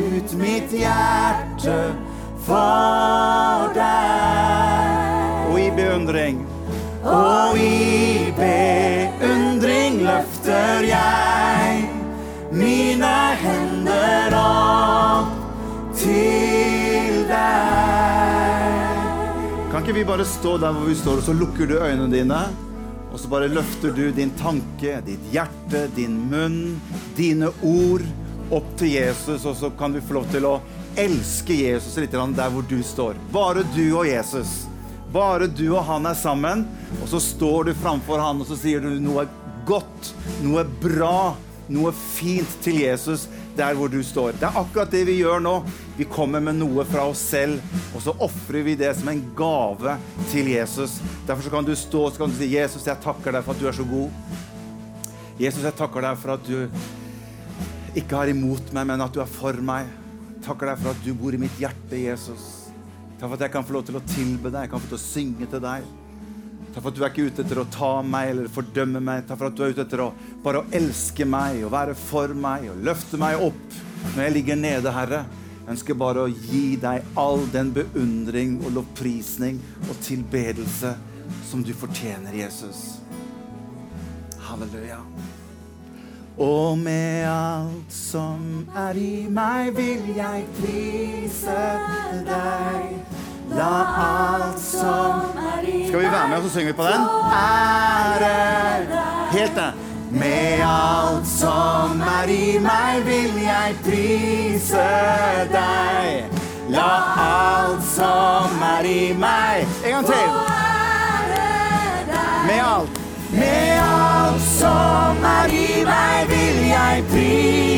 ut mitt hjerte for deg. Og i beundring Og i beundring løfter jeg mine hender opp til deg. Kan ikke vi bare stå der hvor vi står, og så lukker du øynene dine? Og så bare løfter du din tanke, ditt hjerte, din munn, dine ord opp til Jesus, og så kan vi få lov til å elske Jesus litt der hvor du står. Bare du og Jesus. Bare du og han er sammen, og så står du framfor han, og så sier du noe godt, noe bra, noe fint til Jesus der hvor du står. Det er akkurat det vi gjør nå. Vi kommer med noe fra oss selv, og så ofrer vi det som en gave til Jesus. Derfor kan du stå og si, 'Jesus, jeg takker deg for at du er så god'. Jesus, jeg takker deg for at du ikke har imot meg, men at du er for meg. Takker deg for at du bor i mitt hjerte, Jesus. Takk for at jeg kan få lov til å tilbe deg, jeg kan få lov til å synge til deg. Takk for at du er ikke ute etter å ta meg eller fordømme meg. Takk for at du er ute etter å bare å elske meg og være for meg og løfte meg opp når jeg ligger nede, Herre. Jeg ønsker bare å gi deg all den beundring og lovprisning og tilbedelse som du fortjener, Jesus. Halleluja. Og med alt som er i meg, vil jeg prise deg. La alt som er i Skal vi være med og så synger vi på den? Ære Helt det. Med alt som er i meg, vil jeg prise deg. La alt som er i meg En gang til. Med alt. Med alt som er i meg, vil jeg prise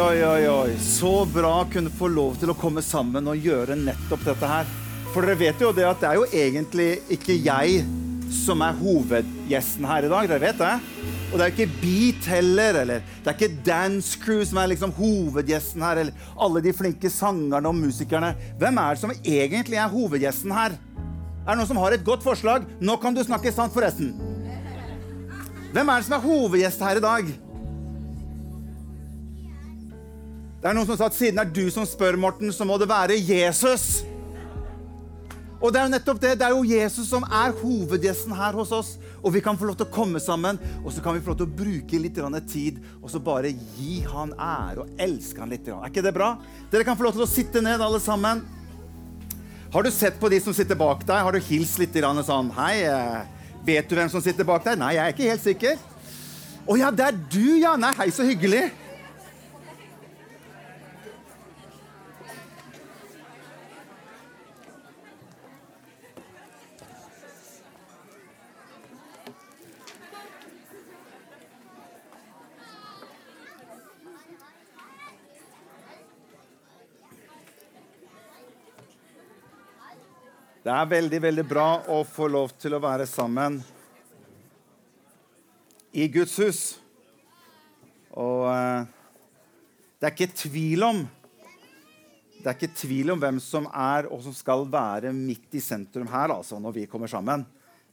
Oi, oi, oi. Så bra å kunne få lov til å komme sammen og gjøre nettopp dette her. For dere vet jo det at det er jo egentlig ikke jeg som er hovedgjesten her i dag. Dere vet det? Og det er ikke Beat heller, eller det er ikke Dance Crew som er liksom hovedgjesten her, eller alle de flinke sangerne og musikerne. Hvem er det som egentlig er hovedgjesten her? Er det noen som har et godt forslag? Nå kan du snakke sant, forresten. Hvem er det som er hovedgjest her i dag? Det er noen som sa at siden det er du som spør, Morten, så må det være Jesus. Og det er jo nettopp det. Det er jo Jesus som er hovedgjesten her hos oss. Og vi kan få lov til å komme sammen, og så kan vi få lov til å bruke litt tid og så bare gi han ære og elske han litt. Er ikke det bra? Dere kan få lov til å sitte ned, alle sammen. Har du sett på de som sitter bak deg? Har du hilst litt sånn Hei, eh, vet du hvem som sitter bak deg? Nei, jeg er ikke helt sikker. Å ja, det er du, ja. Nei, hei, så hyggelig. Det er veldig, veldig bra å få lov til å være sammen i Guds hus. Og eh, det er ikke tvil om Det er ikke tvil om hvem som er og som skal være midt i sentrum her altså, når vi kommer sammen.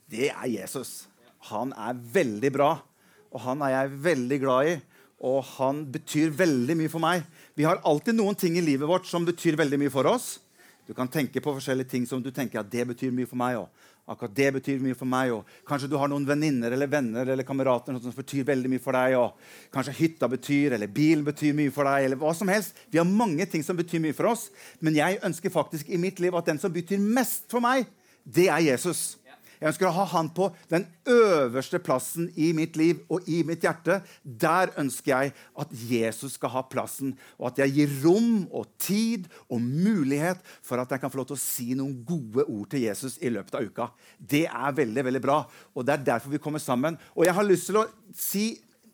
Det er Jesus. Han er veldig bra, og han er jeg veldig glad i. og han betyr veldig mye for meg. Vi har alltid noen ting i livet vårt som betyr veldig mye for oss. Du kan tenke på forskjellige ting som du tenker at det betyr mye for meg. Også. Akkurat det betyr mye for meg. òg. kanskje du har noen venninner eller venner eller kamerater som betyr veldig mye for deg. òg. kanskje hytta betyr, eller bilen betyr mye for deg. eller hva som helst. Vi har mange ting som betyr mye for oss, men jeg ønsker faktisk i mitt liv at den som betyr mest for meg, det er Jesus. Jeg ønsker å ha han på den øverste plassen i mitt liv og i mitt hjerte. Der ønsker jeg at Jesus skal ha plassen, og at jeg gir rom og tid og mulighet for at jeg kan få lov til å si noen gode ord til Jesus i løpet av uka. Det er veldig veldig bra, og det er derfor vi kommer sammen. Og jeg har lyst til å si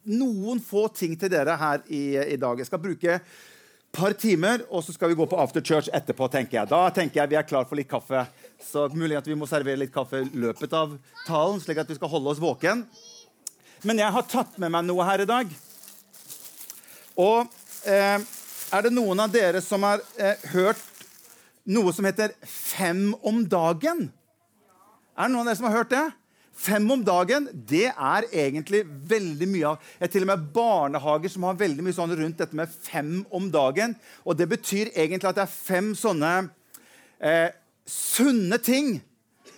noen få ting til dere her i, i dag. Jeg skal bruke et par timer, og så skal vi gå på after church etterpå. tenker jeg. Da tenker jeg vi er klar for litt kaffe. Så mulig at vi må servere litt kaffe i løpet av talen, slik at vi skal holde oss våken. Men jeg har tatt med meg noe her i dag. Og eh, er det noen av dere som har eh, hørt noe som heter Fem om dagen? Er det noen av dere som har hørt det? Fem om dagen det er egentlig veldig mye av Det er til og med barnehager som har veldig mye sånn rundt dette med fem om dagen. Og det betyr egentlig at det er fem sånne eh, sunne ting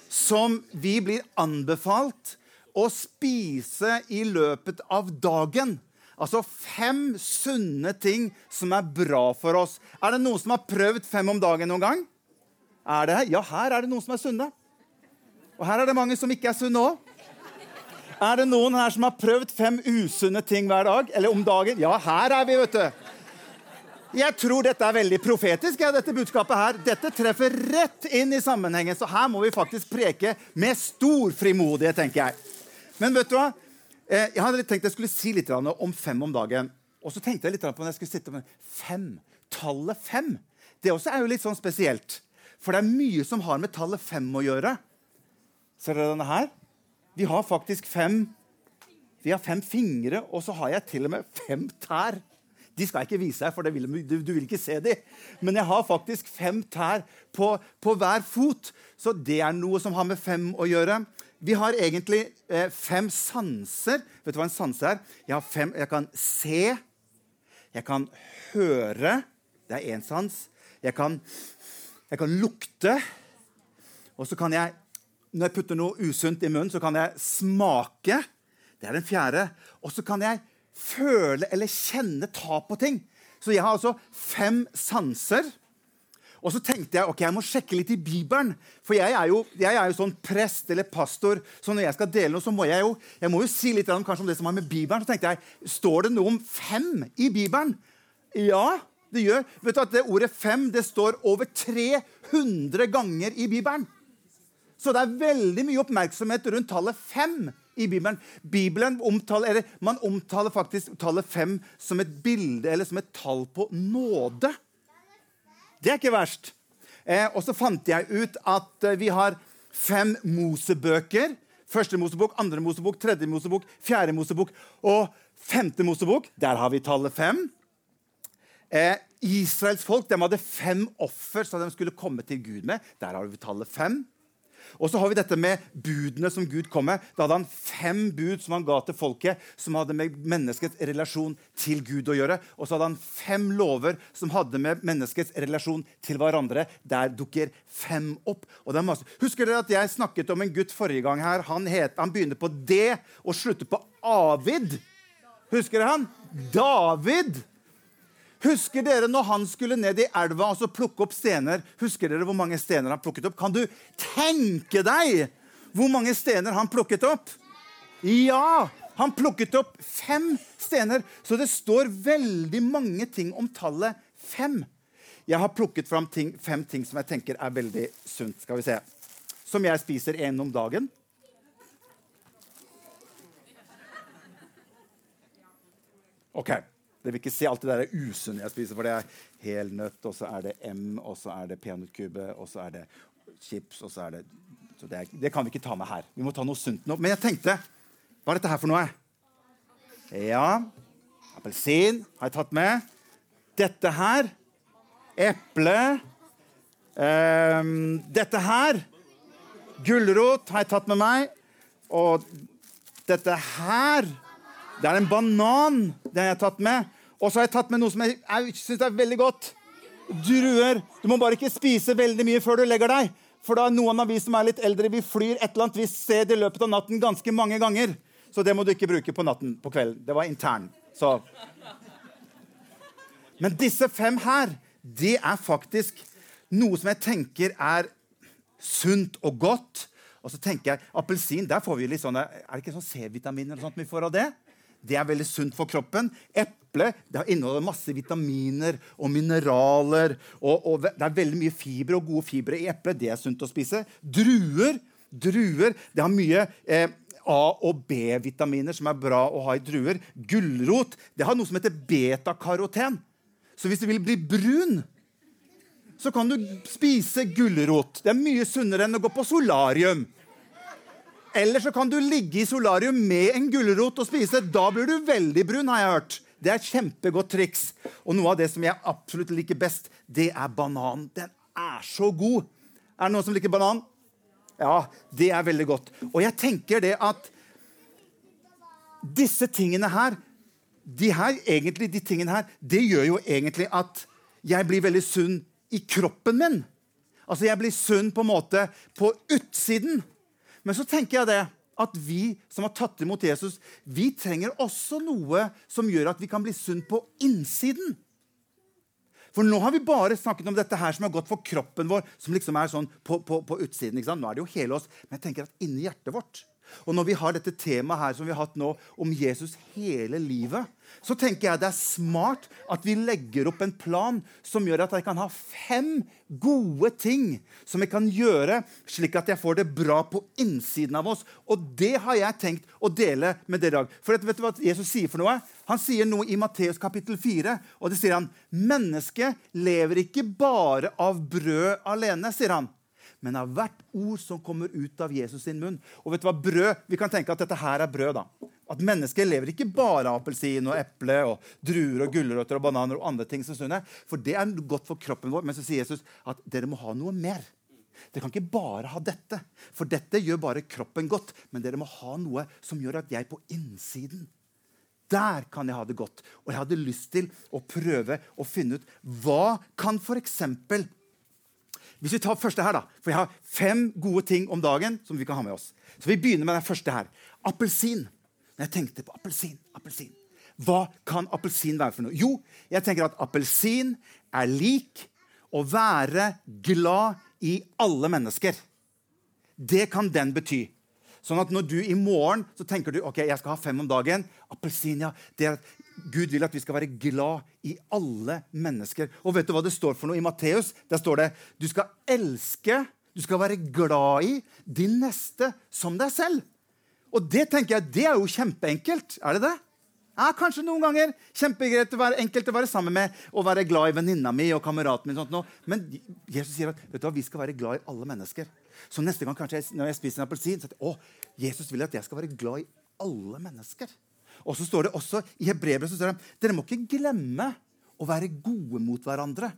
som vi blir anbefalt å spise i løpet av dagen. Altså fem sunne ting som er bra for oss. Er det noen som har prøvd fem om dagen noen gang? Er det? Ja, her er det noen som er sunne. Og her er det mange som ikke er sunne òg. Er det noen her som har prøvd fem usunne ting hver dag? Eller om dagen? Ja, her er vi, vet du. Jeg tror dette er veldig profetisk. Ja, dette budskapet her. Dette treffer rett inn i sammenhengen, så her må vi faktisk preke med stor frimodighet, tenker jeg. Men vet du hva? Eh, jeg hadde tenkt jeg skulle si litt om fem om dagen. Og så tenkte jeg litt på når jeg skulle sitte med fem. Tallet fem. Det også er jo litt sånn spesielt. For det er mye som har med tallet fem å gjøre. Ser dere denne her? Vi har faktisk fem Vi har fem fingre, og så har jeg til og med fem tær. De skal jeg ikke vise deg, for vil, du, du, vil ikke se dem. Men jeg har faktisk fem tær på, på, hver fot, så det er noe som har med fem å gjøre. Vi har egentlig eh, fem sanser. Vet du hva en sanse er? Jeg, fem, jeg kan se, jeg kan høre Det er én sans. Jeg kan, jeg kan lukte. Og så kan jeg når jeg putter noe usunt i munnen, så kan jeg smake. Det er den fjerde. Og så kan jeg føle eller kjenne ta på ting. Så jeg har altså fem sanser. Og så tenkte jeg ok, jeg må sjekke litt i Bibelen. For jeg er jo, jeg er jo sånn prest eller pastor, så når jeg skal dele noe, så må jeg jo jeg må jo si litt om, om det som har med Bibelen. Så tenkte jeg, Står det noe om fem i Bibelen? Ja, det gjør. Vet du at Det ordet fem det står over 300 ganger i Bibelen. Så det er veldig mye oppmerksomhet rundt tallet fem i Bibelen. Bibelen omtaler, eller Man omtaler faktisk tallet fem som et bilde eller som et tall på nåde. Det er ikke verst. Eh, og så fant jeg ut at eh, vi har fem Mosebøker. Første Mosebok, andre Mosebok, tredje Mosebok, fjerde Mosebok og femte Mosebok. Der har vi tallet fem. Eh, Israels folk de hadde fem offer som de skulle komme til Gud med. Der har vi tallet fem. Og så har vi dette med budene som Gud kom med. Da hadde han fem bud som han ga til folket, som hadde med menneskets relasjon til Gud å gjøre. Og så hadde han fem lover som hadde med menneskets relasjon til hverandre. Der dukker fem opp. Husker dere at jeg snakket om en gutt forrige gang her? Han, het, han begynner på D og slutter på Avid. Husker dere han? David. Husker dere når han skulle ned i elva og så plukke opp stener? Husker dere hvor mange stener han plukket opp? Kan du tenke deg hvor mange stener han plukket opp? Ja! Han plukket opp fem stener. Så det står veldig mange ting om tallet fem. Jeg har plukket fram ting, fem ting som jeg tenker er veldig sunt. Skal vi se. Som jeg spiser én om dagen. Ok. Dere vil ikke se alt det der usunne jeg spiser, for det er helnøtt, og så er det M, og så er det peanøttkube, og så er det chips, og så er det så det, er, det, kan vi ikke ta med her. Vi må ta noe sunt nå. Men jeg tenkte Hva er dette her for noe? Ja Appelsin har jeg tatt med. Dette her Eple. Um, dette her Gulrot har jeg tatt med meg. Og dette her Det er en banan den jeg har tatt med. Og så har jeg tatt med noe som jeg, jeg syns er veldig godt. Druer. Du må bare ikke spise veldig mye før du legger deg. For da er noen av vi som er litt eldre, vi flyr et eller annet visst sted i løpet av natten ganske mange ganger. Så det må du ikke bruke på natten på kvelden. Det var intern. Så. Men disse fem her, det er faktisk noe som jeg tenker er sunt og godt. Og så tenker jeg, Appelsin, der får vi litt sånne, er det ikke sånn C-vitamin eller sånt vi får av det? Det er veldig sunt for kroppen. Eple det inneholder masse vitaminer og mineraler. Og, og, Det er veldig mye fibre og gode fibre i eple. Det er sunt å spise. Druer druer, det har mye eh, A- og B-vitaminer som er bra å ha i druer. Gulrot det har noe som heter betakaroten. Så hvis du vil bli brun, så kan du spise gulrot. Det er mye sunnere enn å gå på solarium. Eller så kan du ligge i solarium med en gulrot og spise. Da blir du veldig brun, har jeg hørt. Det er et kjempegodt triks. Og noe av det som jeg absolutt liker best, det er banan. Den er så god. Er det noen som liker banan? Ja, det er veldig godt. Og jeg tenker det at disse tingene her, de her egentlig, de tingene her, det gjør jo egentlig at jeg blir veldig sunn i kroppen min. Altså, jeg blir sunn på en måte på utsiden. Men så tenker jeg det at vi som har tatt imot Jesus, vi trenger også noe som gjør at vi kan bli sunn på innsiden. For nå har vi bare snakket om dette her som er godt for kroppen vår. som liksom er sånn på, på, på utsiden. Nå er det jo hele oss. Men jeg tenker at inni hjertet vårt og når vi har dette temaet her som vi har hatt nå, om Jesus hele livet, så tenker jeg det er smart at vi legger opp en plan som gjør at jeg kan ha fem gode ting som jeg kan gjøre, slik at jeg får det bra på innsiden av oss. Og det har jeg tenkt å dele med dere i dag. For vet du hva Jesus sier for noe? Han sier noe i Matteus kapittel 4, og det sier han Mennesket lever ikke bare av brød alene, sier han men av hvert ord som kommer ut av Jesus sin munn. Og vet du hva, brød, Vi kan tenke at dette her er brød. da. At mennesker lever ikke bare av appelsin og eple og druer og gulrøtter og bananer og andre ting som sunne. For det er godt for kroppen vår. Men så sier Jesus at dere må ha noe mer. Dere kan ikke bare ha dette, for dette gjør bare kroppen godt. Men dere må ha noe som gjør at jeg på innsiden der kan jeg ha det godt. Og jeg hadde lyst til å prøve å finne ut hva kan f.eks. Hvis vi tar første her, da, for jeg har fem gode ting om dagen som vi kan ha med oss. Så Vi begynner med den første her. Appelsin. Når jeg tenkte på appelsin, appelsin. Hva kan appelsin være for noe? Jo, jeg tenker at appelsin er lik å være glad i alle mennesker. Det kan den bety. Sånn at når du i morgen så tenker du ok, jeg skal ha fem om dagen. Appelsin, ja. Det er at Gud vil at vi skal være glad i alle mennesker. Og vet du hva det står for noe i Matteus? Der står det du skal elske, du skal være glad i din neste som deg selv. Og det tenker jeg, det er jo kjempeenkelt. Er det det? Ja, kanskje noen ganger kjempegreit å være enkelt å være sammen med og være glad i venninna mi og kameraten min. og Sånt Men Jesus sier at vet du hva, vi skal være glad i alle mennesker. Så neste gang kanskje jeg, når jeg spiser en appelsin, så å, Jesus vil at jeg skal være glad i alle mennesker. Og så står det også i Hebrevet så står det, dere må ikke glemme å være gode mot hverandre.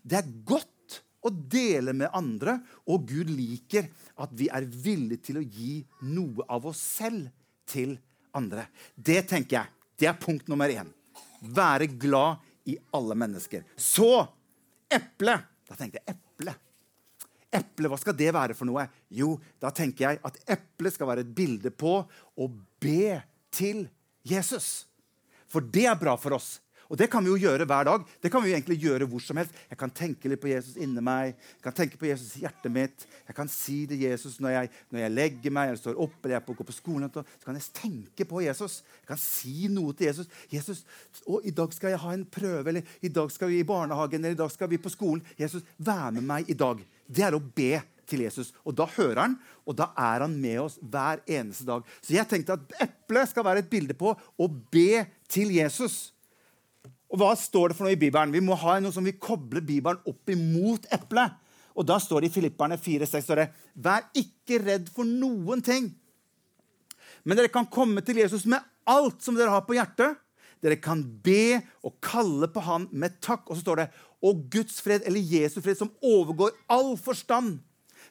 Det er godt å dele med andre, og Gud liker at vi er villige til å gi noe av oss selv til andre. Det tenker jeg. Det er punkt nummer én. Være glad i alle mennesker. Så eple. Da tenkte jeg eple. Eple, hva skal det være for noe? Jo, da tenker jeg at eple skal være et bilde på å be til Jesus. For det er bra for oss. Og det kan vi jo gjøre hver dag. Det kan vi jo egentlig gjøre hvor som helst. Jeg kan tenke litt på Jesus inni meg. Jeg kan tenke på Jesus i hjertet mitt. Jeg kan si det Jesus når jeg, når jeg legger meg eller står opp eller jeg går på skolen. Så kan jeg tenke på Jesus. Jeg kan si noe til Jesus. 'Jesus, å, i dag skal jeg ha en prøve.' Eller 'I dag skal vi i barnehagen.' Eller 'I dag skal vi på skolen.' Jesus, vær med meg i dag. Det er å be til Jesus. Og da hører han, og da er han med oss hver eneste dag. Så jeg tenkte at eplet skal være et bilde på å be til Jesus. Og hva står det for noe i Bibelen? Vi må ha noe som vi kobler Bibelen opp imot eplet. Og da står det i Filipperne 4,6 står Vær ikke redd for noen ting. Men dere kan komme til Jesus med alt som dere har på hjertet. Dere kan be og kalle på han med takk. Og så står det og Guds fred, eller Jesu fred, som overgår all forstand,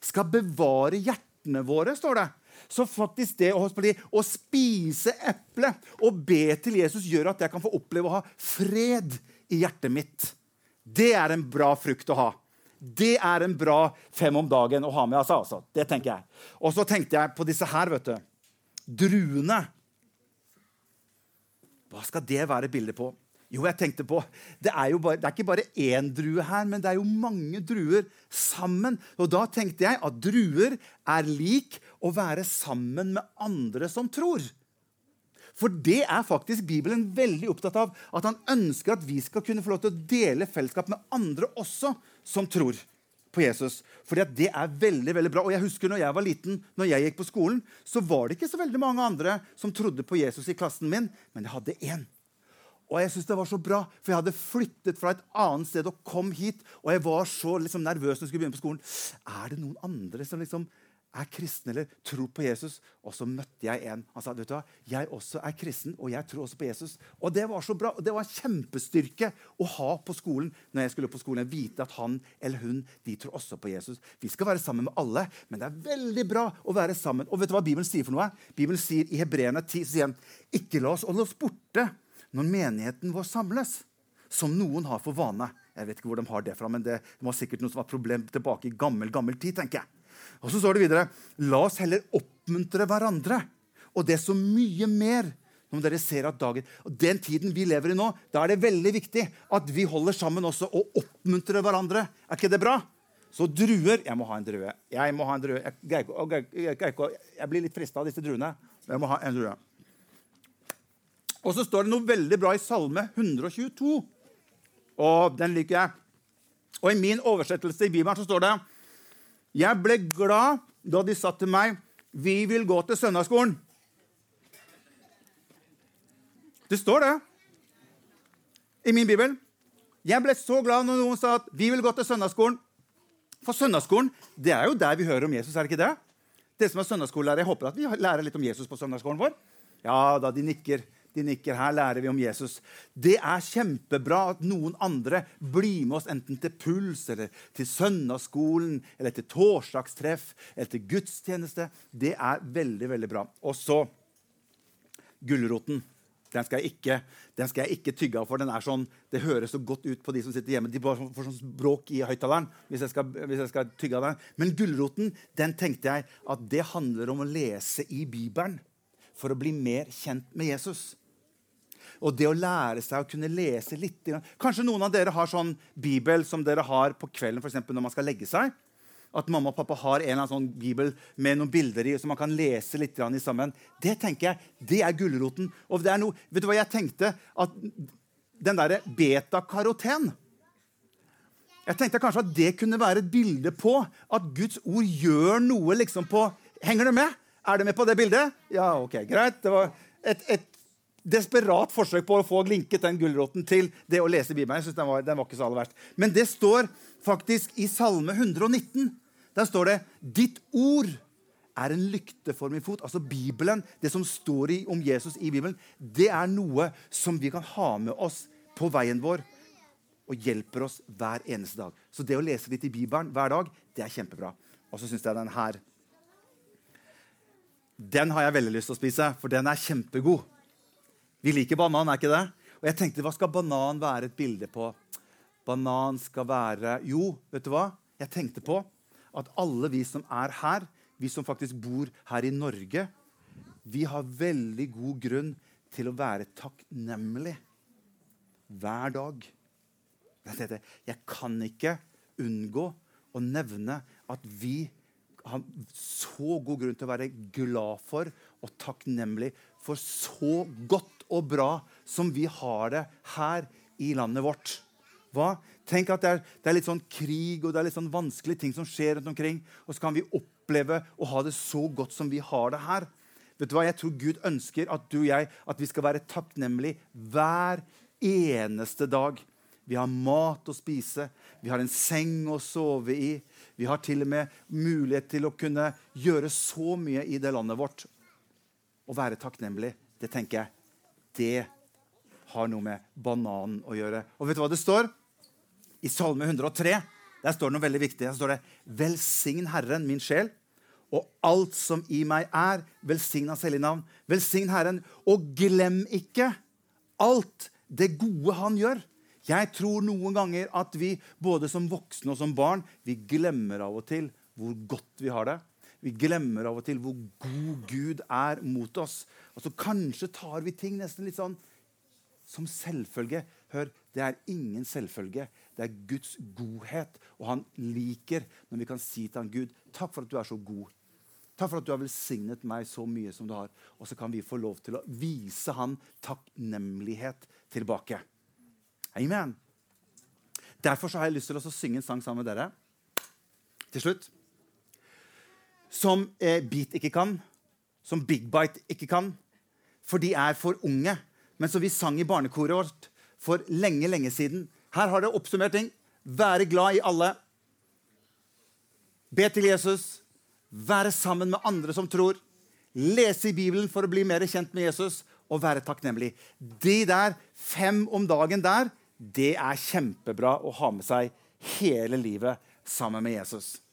skal bevare hjertene våre, står det. Så faktisk det å, å spise eple og be til Jesus gjør at jeg kan få oppleve å ha fred i hjertet mitt. Det er en bra frukt å ha. Det er en bra fem om dagen å ha med. Altså, altså. Det tenker jeg. Og så tenkte jeg på disse her. vet du. Druene. Hva skal det være bilde på? Jo, jeg tenkte på, Det er bare, det er ikke bare én drue her, men det er jo mange druer sammen. Og Da tenkte jeg at druer er lik å være sammen med andre som tror. For det er faktisk Bibelen veldig opptatt av. At han ønsker at vi skal kunne få lov til å dele fellesskap med andre også som tror på Jesus. Fordi det er veldig veldig bra. Og jeg husker når jeg var liten, når jeg gikk på skolen, så var det ikke så veldig mange andre som trodde på Jesus i klassen min, men jeg hadde én. Og jeg synes det var så bra, for jeg hadde flyttet fra et annet sted og kom hit. Og jeg var så liksom, nervøs når jeg skulle begynne på skolen. Er det noen andre som liksom er kristne eller tror på Jesus. Og så møtte jeg en. Han sa vet du hva, jeg også er kristen, og jeg tror også på Jesus. Og Det var så bra, og det var en kjempestyrke å ha på skolen. når jeg skulle på skolen, Vite at han eller hun de tror også på Jesus. Vi skal være sammen med alle, men det er veldig bra å være sammen. Og vet du hva Bibelen sier for noe? Bibelen sier I Hebreerne 10 sier han, ikke la oss holde oss borte når menigheten vår samles, som noen har for vane. Jeg vet ikke hvor de har det fra, men det var sikkert noe som var problem tilbake i gammel, gammel tid. tenker jeg. Og så står det videre La oss heller oppmuntre hverandre. Og det er så mye mer når dere ser at dagen, og Den tiden vi lever i nå, da er det veldig viktig at vi holder sammen også og oppmuntrer hverandre. Er ikke det bra? Så druer Jeg må ha en drue. Jeg må ha en drue. Jeg, jeg, jeg, jeg blir litt frista av disse druene. Jeg må ha en drue. Og så står det noe veldig bra i Salme 122. Og den liker jeg. Og i min oversettelse i Bibelen så står det jeg ble glad da de sa til meg, 'Vi vil gå til søndagsskolen'. Det står det i min bibel. Jeg ble så glad når noen sa at 'vi vil gå til søndagsskolen'. For søndagsskolen det er jo der vi hører om Jesus. er det ikke det? Dere som er søndagsskolelærere, jeg håper at vi lærer litt om Jesus på søndagsskolen vår. Ja, da de nikker de nikker. Her lærer vi om Jesus. Det er kjempebra at noen andre blir med oss enten til puls eller til søndagsskolen eller til torsdagstreff eller til gudstjeneste. Det er veldig, veldig bra. Og så gulroten. Den skal, ikke, den skal, jeg ikke, tygge av, for den er sånn, det høres så godt ut på de som sitter hjemme. De bare får sånn bråk i høyttaleren hvis, hvis, jeg skal tygge av den. Men gulroten den tenkte jeg at det handler om å lese i Bibelen for å bli mer kjent med Jesus. Og det å lære seg å kunne lese litt Kanskje noen av dere har sånn bibel som dere har på kvelden for eksempel, når man skal legge seg. At mamma og pappa har en eller annen sånn bibel med noen bilder i, som man kan lese litt i sammen. Det tenker jeg, det er gulroten. Og det er noe, vet du hva jeg tenkte? At den derre betakaroten Jeg tenkte kanskje at det kunne være et bilde på at Guds ord gjør noe liksom på Henger du med? Er du med på det bildet? Ja, ok, greit. Det var et, et desperat forsøk på å få linket den gulroten til det å lese Bibelen. Jeg synes den var, den var ikke så aller verst. Men det står faktisk i Salme 119. Der står det 'Ditt ord er en lykte for min fot'. Altså Bibelen, Det som står i, om Jesus i Bibelen, det er noe som vi kan ha med oss på veien vår og hjelper oss hver eneste dag. Så det å lese litt i Bibelen hver dag, det er kjempebra. Og så syns jeg den her Den har jeg veldig lyst til å spise, for den er kjempegod. Vi liker banan, er ikke det? Og jeg tenkte, Hva skal banan være et bilde på? Banan skal være Jo, vet du hva? Jeg tenkte på at alle vi som er her, vi som faktisk bor her i Norge, vi har veldig god grunn til å være takknemlig hver dag. Jeg kan ikke unngå å nevne at vi har så god grunn til å være glad for og takknemlig for så godt og bra som vi har det her i landet vårt. Hva? Tenk at det er, det er, litt sånn krig og det er litt sånn vanskelige ting som skjer rundt omkring. Og så kan vi oppleve å ha det så godt som vi har det her. Vet du hva? Jeg tror Gud ønsker at du og jeg at vi skal være takknemlige hver eneste dag. Vi har mat å spise, vi har en seng å sove i. Vi har til og med mulighet til å kunne gjøre så mye i det landet vårt. Å være takknemlig, det tenker jeg, det har noe med bananen å gjøre. Og vet du hva det står? I Salme 103 der står det noe veldig viktig. Der står det, Velsign Herren, min sjel, og alt som i meg er. Velsign Hans hellige navn. Velsign Herren. Og glem ikke alt det gode han gjør. Jeg tror noen ganger at vi både som voksne og som barn vi glemmer av og til hvor godt vi har det. Vi glemmer av og til hvor god Gud er mot oss. Og så Kanskje tar vi ting nesten litt sånn som selvfølge. Hør, det er ingen selvfølge. Det er Guds godhet. Og han liker når vi kan si til han Gud, takk for at du er så god. Takk for at du har velsignet meg så mye som du har. Og så kan vi få lov til å vise han takknemlighet tilbake. Amen. Derfor har jeg lyst til å synge en sang sammen med dere. Til slutt. Som eh, Beat ikke kan. Som Big Bite ikke kan. For de er for unge. Men som vi sang i barnekoret vårt for lenge, lenge siden. Her har det oppsummert ting. Være glad i alle. Be til Jesus. Være sammen med andre som tror. Lese i Bibelen for å bli mer kjent med Jesus. Og være takknemlig. De der fem om dagen der, det er kjempebra å ha med seg hele livet sammen med Jesus.